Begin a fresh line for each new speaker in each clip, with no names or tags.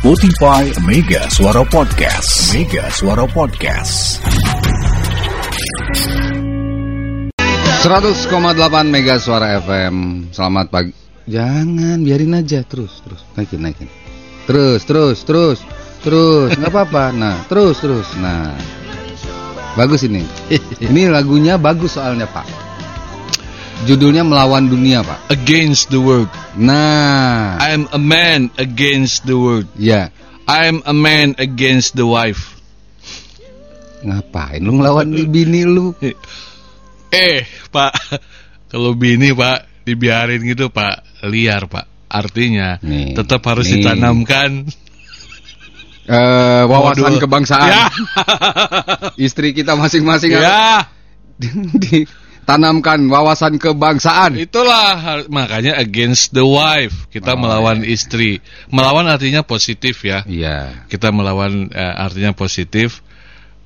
Spotify Mega Suara Podcast. Mega Suara Podcast.
100,8 Mega Suara FM. Selamat pagi. Jangan, biarin aja terus, terus. Naikin, naikin. Terus, terus, terus. Terus, nggak apa-apa. Nah, terus, terus. Nah. Bagus ini. Ini lagunya bagus soalnya, Pak. Judulnya Melawan Dunia, Pak.
against the world.
Nah,
I'm a man against the world.
ya.
I'm a man against the wife.
Ngapain lu ngelawan bini lu?
Eh, Pak, kalau bini Pak dibiarin gitu Pak liar Pak. Artinya
Nih,
tetap harus
nih.
ditanamkan.
Eh, wawasan
Waduh.
kebangsaan.
Ya,
Istri kita masing-masing
ya,
ditanamkan wawasan kebangsaan.
itulah makanya against the wife.
Oh,
Kita melawan istri. Melawan artinya positif ya.
Iya.
Kita melawan eh, artinya positif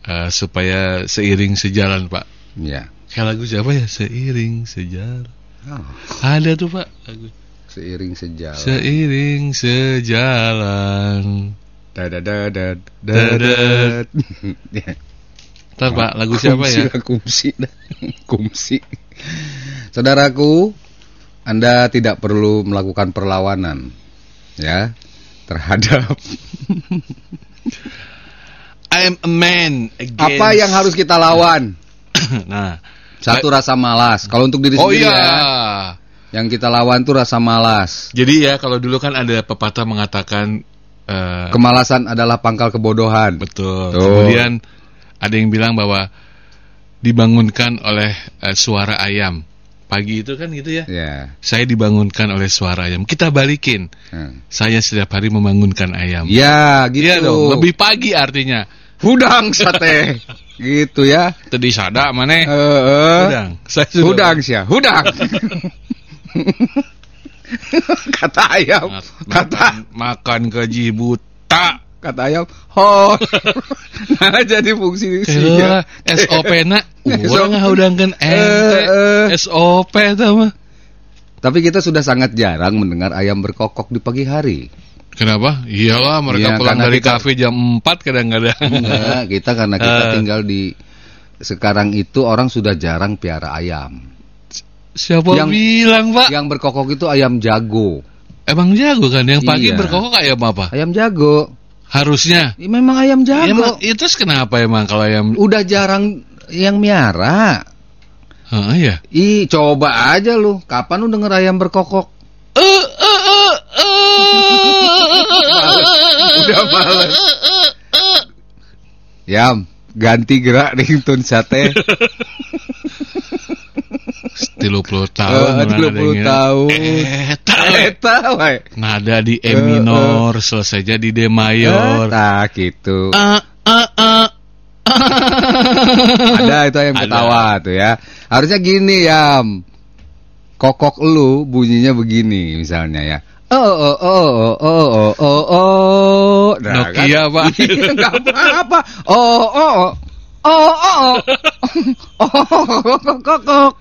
eh, supaya seiring sejalan Pak.
Iya.
Kayak lagu siapa ya? Seiring sejalan.
Oh,
Ada tuh Pak lagu.
seiring sejalan.
Seiring sejalan.
Dadadadad,
Dadat.
Ya.
Ntar Pak, lagu siapa
Kumsi
ya?
lah, Kumsi, kumsi. Saudaraku, Anda tidak perlu melakukan perlawanan, ya, terhadap
I'm a man against.
apa yang harus kita lawan.
nah,
Satu rasa malas. Kalau untuk diri
oh
sendiri
iya.
ya, yang kita lawan tuh rasa malas.
Jadi ya kalau dulu kan ada pepatah mengatakan eh,
Kemalasan adalah pangkal kebodohan.
betul.
Tuh.
Kemudian ada yang bilang bahwa dibangunkan oleh eh, suara ayam. Pagi itu kan gitu ya.
Ya.
Saya dibangunkan oleh suara ayam. Kita balikin.
Hmm.
Saya setiap hari membangunkan ayam.
Ya, gitu.
Iya dong, lebih pagi artinya.
hudang sate. gitu ya.
Tadi sada mana?
Eh, eh.
Hudang. Saya sudah-
Hudang sih ya, hudang. kata ayam,
Makan,
kata
makan gaji buta.
Kata ayam, ho. nah jadi fungsi
Kira SOP na Urang ngahudangkeun
Eh,
ente
eh.
SOP tah mah.
Tapi kita sudah sangat jarang mendengar ayam berkokok di pagi hari.
Kenapa? Iyalah mereka
Iya,
pulang dari
kita-
kafe jam 4 kadang-kadang.
Enggak, kita karena kita
Eh.
tinggal di sekarang itu orang sudah jarang piara ayam.
Siapa
Yang-
bilang, Pak?
Yang berkokok itu ayam jago.
Emang jago kan yang pagi
Iya.
berkokok ayam apa?
Ayam jago.
Harusnya.
Ya, memang ayam
Ya,
jago.
emang, itu terus kenapa emang kalau ayam
Udah jarang yang miara.
Heeh ya.
Ih, coba aja lu. Kapan lu denger ayam berkokok?
Eh, eh, eh.
Udah males. Yam, ganti gerak ringtone sate.
Tilu puluh
Eh,
tahun. mana
30
ada yang-
tahun.
Eta
wae.
Nada di E
Eh,
minor, selesai jadi D mayor.
Eta gitu.
Ah, ah, ah.
Ada itu
Ada.
ketawa tuh ya. Harusnya gini, Yam. Kokok lu bunyinya begini misalnya ya. Oh oh oh oh oh oh oh oh. Nah,
Nokia, Pak.
Iya, nggak apa-apa. Oh oh oh. Oh oh oh. Oh kokok.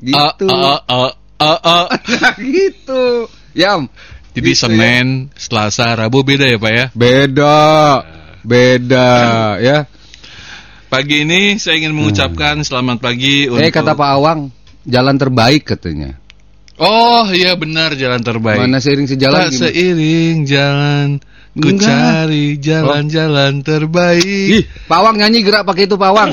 Gitu.
Ah, ah, ah, ah, ah.
Nah, gitu. Yam.
Jadi
Gitu
Senin, Selasa, Rabu beda ya Pak ya?
Beda. Beda ya.
Pagi ini saya ingin mengucapkan selamat pagi untuk...
Eh kata Pak Awang, jalan terbaik katanya.
Oh iya benar jalan terbaik.
Mana seiring sejalan
Tak
gimana?
seiring jalan, ku
Enggak.
cari jalan-jalan terbaik.
Ih, Pawang nyanyi gerak pakai itu Pawang.